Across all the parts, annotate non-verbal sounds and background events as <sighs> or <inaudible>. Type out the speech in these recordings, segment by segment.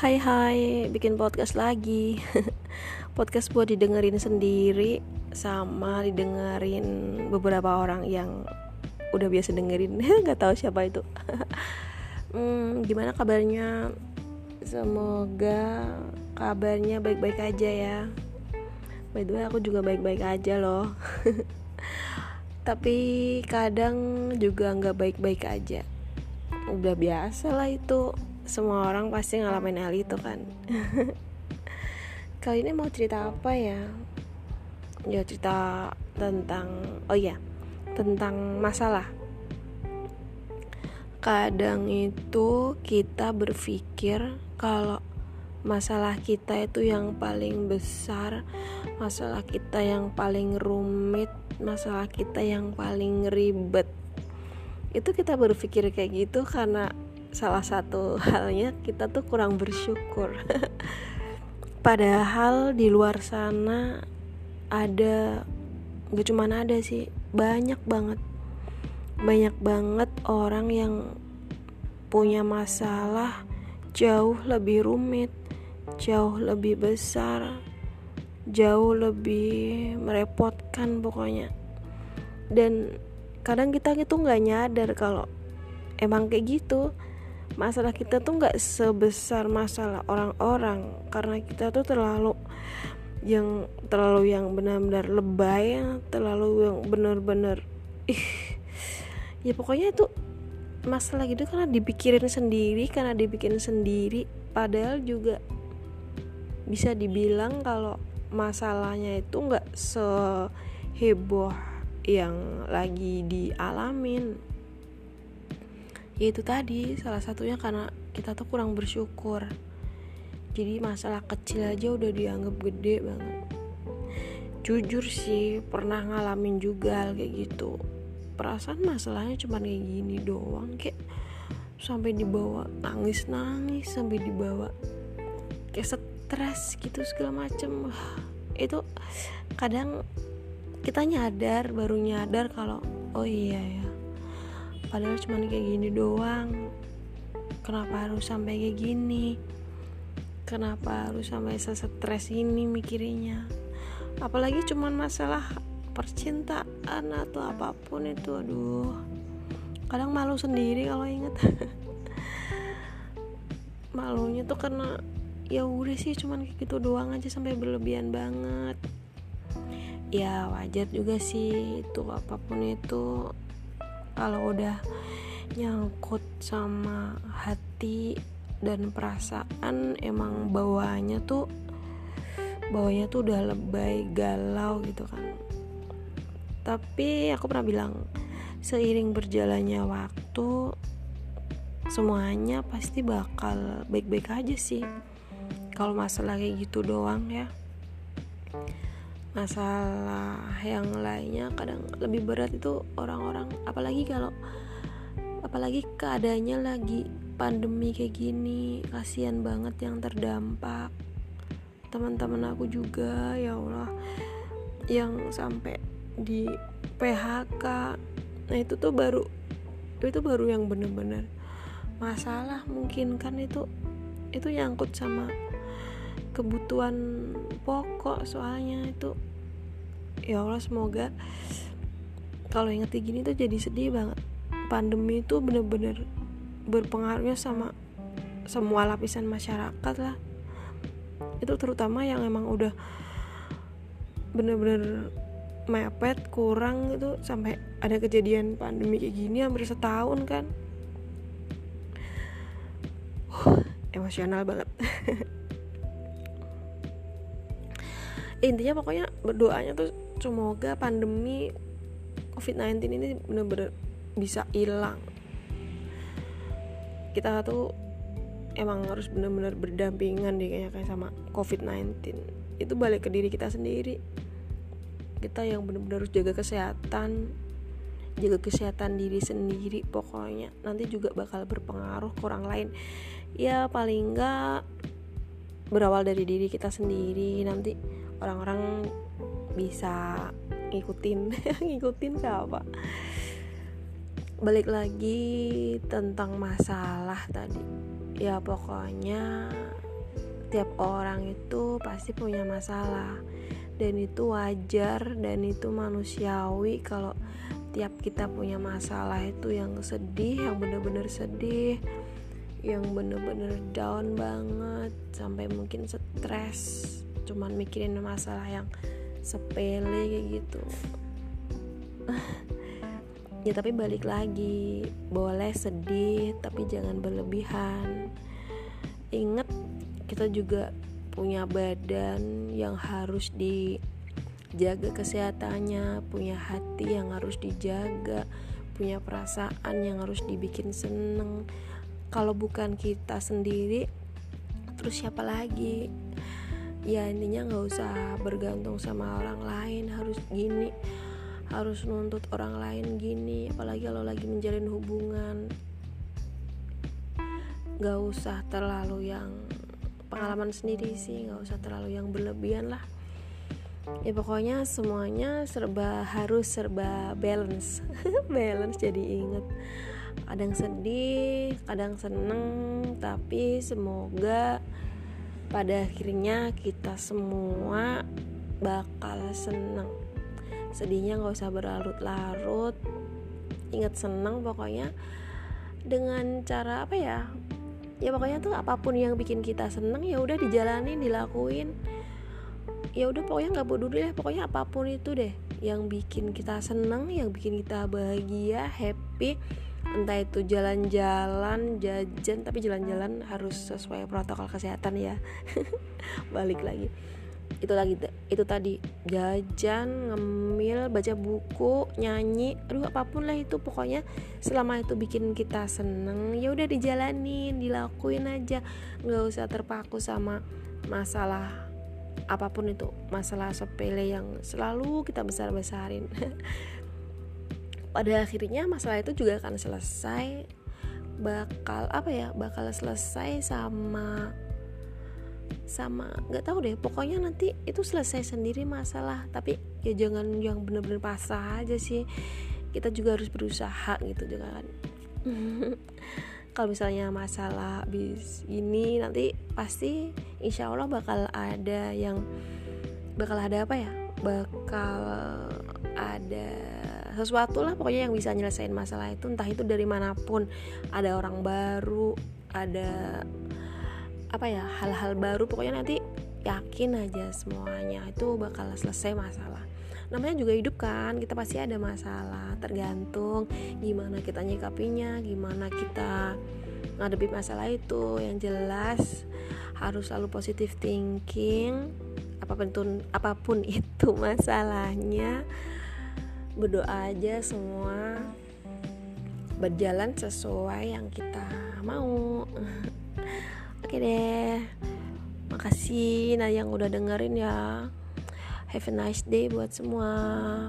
Hai hai, bikin podcast lagi. <laughs> Podcast buat didengerin sendiri Sama didengerin beberapa orang yang udah biasa dengerin. <laughs> Gak tahu siapa itu. <laughs> Hmm, Gimana kabarnya? Semoga kabarnya baik-baik aja ya. By the way aku juga baik-baik aja loh. Tapi kadang juga nggak baik-baik aja. Udah biasa lah itu semua orang pasti ngalamin hal itu kan. <laughs> Kali ini mau cerita apa ya? Ya cerita tentang oh iya tentang masalah. Kadang itu kita berpikir kalau masalah kita itu yang paling besar masalah kita yang paling rumit masalah kita yang paling ribet. Itu kita berpikir kayak gitu karena salah satu <laughs> halnya kita tuh kurang bersyukur. <laughs> Padahal di luar sana ada gak cuma ada sih banyak banget. Banyak banget orang yang punya masalah jauh lebih rumit jauh lebih besar jauh lebih merepotkan pokoknya. Dan kadang kita itu nggak nyadar kalau emang kayak gitu masalah kita tuh nggak sebesar masalah orang-orang. Karena kita tuh terlalu yang terlalu yang benar-benar lebay terlalu yang benar-benar ih. Ya pokoknya itu masalah gitu karena dipikirin sendiri karena dibikin sendiri. Padahal juga bisa dibilang kalau masalahnya itu nggak seheboh yang lagi dialamin ya itu tadi salah satunya karena kita tuh kurang bersyukur. Jadi masalah kecil aja udah dianggap gede banget. Jujur sih pernah ngalamin juga kayak gitu. Perasaan masalahnya cuma kayak gini doang kayak sampai dibawa nangis nangis sampai dibawa kayak stres gitu segala macem. <sighs> Itu kadang kita nyadar baru nyadar kalau oh iya ya padahal cuma kayak gini doang. Kenapa harus sampai kayak gini? Kenapa harus sampai stres ini mikirnya? Apalagi cuma masalah percintaan atau apa pun itu aduh. Kadang malu sendiri kalau inget <laughs> malunya tuh karena ya udah sih cuman kayak gitu doang aja sampai berlebihan banget. Ya wajar juga sih itu apa pun itu kalau udah nyangkut sama hati dan perasaan emang bawahnya tuh bawahnya tuh udah lebay galau gitu kan. Tapi aku pernah bilang seiring berjalannya waktu semuanya pasti bakal baik-baik aja sih. Kalau masalah kayak gitu doang ya masalah yang lainnya kadang lebih berat itu orang-orang apalagi kalau apalagi keadaannya lagi pandemi kayak gini kasihan banget yang terdampak. Teman-teman aku juga ya Allah yang sampai di PHK nah itu tuh baru itu baru yang bener-bener masalah mungkin kan itu itu nyangkut sama kebutuhan pokok soalnya itu. Ya Allah semoga kalau inget gini tuh jadi sedih banget. Pandemi itu bener-bener berpengaruhnya sama semua lapisan masyarakat lah. Itu terutama yang emang udah bener-bener mepet kurang gitu sampai ada kejadian pandemi kayak gini hampir setahun kan. Uh, emosional banget <laughs> intinya pokoknya berdoanya tuh semoga pandemi COVID-19 ini bener-bener bisa hilang. Kita tuh emang harus bener-bener berdampingan deh kayaknya kayak sama COVID-19. Itu balik ke diri kita sendiri. Kita yang bener-bener harus jaga kesehatan jaga kesehatan diri sendiri pokoknya. Nanti juga bakal berpengaruh ke orang lain. Ya paling enggak berawal dari diri kita sendiri. Nanti orang-orang bisa ngikutin. <laughs> Ngikutin siapa? Balik lagi tentang masalah tadi. Ya pokoknya tiap orang itu pasti punya masalah. Dan itu wajar dan itu manusiawi kalau tiap kita punya masalah itu yang sedih yang bener-bener sedih yang bener-bener down banget sampai mungkin stres cuman mikirin masalah yang sepele kayak gitu. <laughs> Ya tapi balik lagi boleh sedih tapi jangan berlebihan. Inget kita juga punya badan yang harus dijaga kesehatannya punya hati yang harus dijaga punya perasaan yang harus dibikin seneng kalau bukan kita sendiri terus siapa lagi? Ya intinya nggak usah bergantung sama orang lain harus gini harus nuntut orang lain gini apalagi kalau lagi menjalin hubungan. Nggak usah terlalu yang pengalaman sendiri sih nggak usah terlalu yang berlebihan lah. Ya pokoknya semuanya serba harus serba balance. <laughs> Balance jadi inget kadang sedih kadang seneng tapi semoga pada akhirnya kita semua bakal seneng. Sedihnya nggak usah berlarut-larut. Ingat seneng pokoknya dengan cara apa ya? Ya pokoknya tuh apa pun yang bikin kita seneng ya udah dijalanin dilakuin. Ya udah pokoknya nggak bodoh deh pokoknya apa pun itu deh yang bikin kita seneng yang bikin kita bahagia happy entah itu jalan-jalan jajan tapi jalan-jalan harus sesuai protokol kesehatan ya. <laughs> Balik lagi. Itu lagi itu tadi. Jajan ngemil baca buku nyanyi aduh apa pun lah itu. Pokoknya selama itu bikin kita seneng ya udah dijalanin dilakuin aja. Nggak usah terpaku sama masalah apa pun itu. Masalah sepele yang selalu kita besar besarin <laughs> pada akhirnya masalah itu juga akan selesai. Bakal apa ya bakal selesai sama sama nggak tahu deh. Pokoknya nanti itu selesai sendiri masalah. Tapi ya jangan yang bener-bener pasrah aja sih. Kita juga harus berusaha gitu jangan <laughs> kalau misalnya masalah bis ini nanti pasti insya Allah bakal ada yang bakal ada apa ya? Bakal ada sesuatu lah pokoknya yang bisa nyelesain masalah itu entah itu dari mana pun. Ada orang baru ada apa ya hal-hal baru. Pokoknya nanti yakin aja semuanya itu bakal selesai masalah. Namanya juga hidup kan kita pasti ada masalah. Tergantung gimana kita nyikapinya gimana kita ngadepi masalah itu. Yang jelas harus selalu positif thinking. Apa pun apa pun <laughs> itu masalahnya berdoa aja semua. Berjalan sesuai yang kita mau. <laughs> Oke deh. Makasih nah yang udah dengerin ya. Have a nice day buat semua.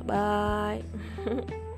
Bye <laughs>